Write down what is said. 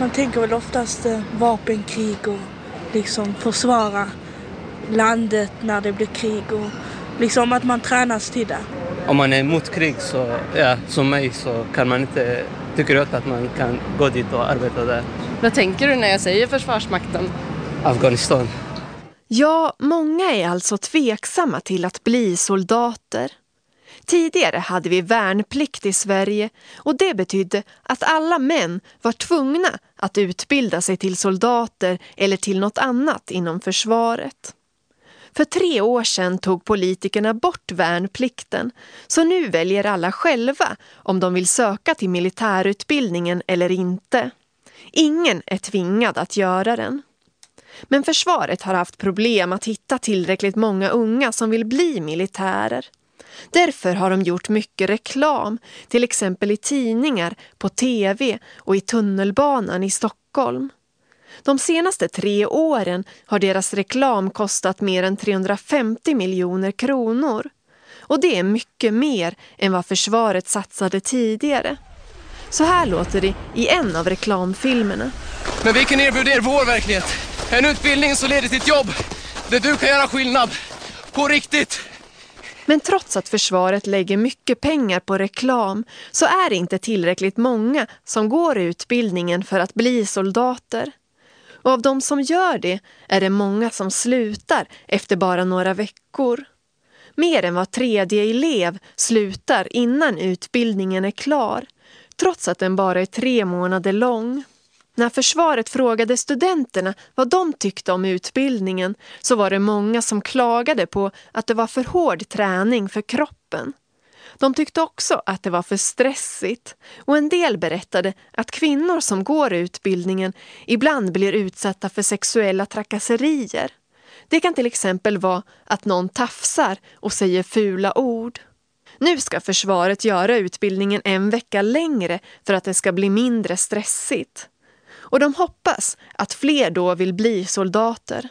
Man tänker väl oftast eh, vapenkrig och liksom försvara landet när det blir krig och liksom att man tränas till det. Om man är emot krig så, ja, som mig så kan man inte, tycker jag att man kan gå dit och arbeta där. Vad tänker du när jag säger Försvarsmakten? Afghanistan. Ja, många är alltså tveksamma till att bli soldater. Tidigare hade vi värnplikt i Sverige och det betydde att alla män var tvungna att utbilda sig till soldater eller till något annat inom försvaret. För tre år sedan tog politikerna bort värnplikten så nu väljer alla själva om de vill söka till militärutbildningen eller inte. Ingen är tvingad att göra den. Men försvaret har haft problem att hitta tillräckligt många unga som vill bli militärer. Därför har de gjort mycket reklam, till exempel i tidningar, på tv och i tunnelbanan i Stockholm. De senaste tre åren har deras reklam kostat mer än 350 miljoner kronor. Och det är mycket mer än vad försvaret satsade tidigare. Så här låter det i en av reklamfilmerna. Men vi kan erbjuda er vår verklighet. En utbildning som leder till ett jobb där du kan göra skillnad. På riktigt! Men trots att försvaret lägger mycket pengar på reklam så är det inte tillräckligt många som går utbildningen för att bli soldater. Och av de som gör det är det många som slutar efter bara några veckor. Mer än var tredje elev slutar innan utbildningen är klar, trots att den bara är tre månader lång. När försvaret frågade studenterna vad de tyckte om utbildningen så var det många som klagade på att det var för hård träning för kroppen. De tyckte också att det var för stressigt och en del berättade att kvinnor som går utbildningen ibland blir utsatta för sexuella trakasserier. Det kan till exempel vara att någon tafsar och säger fula ord. Nu ska försvaret göra utbildningen en vecka längre för att det ska bli mindre stressigt. Och de hoppas att fler då vill bli soldater.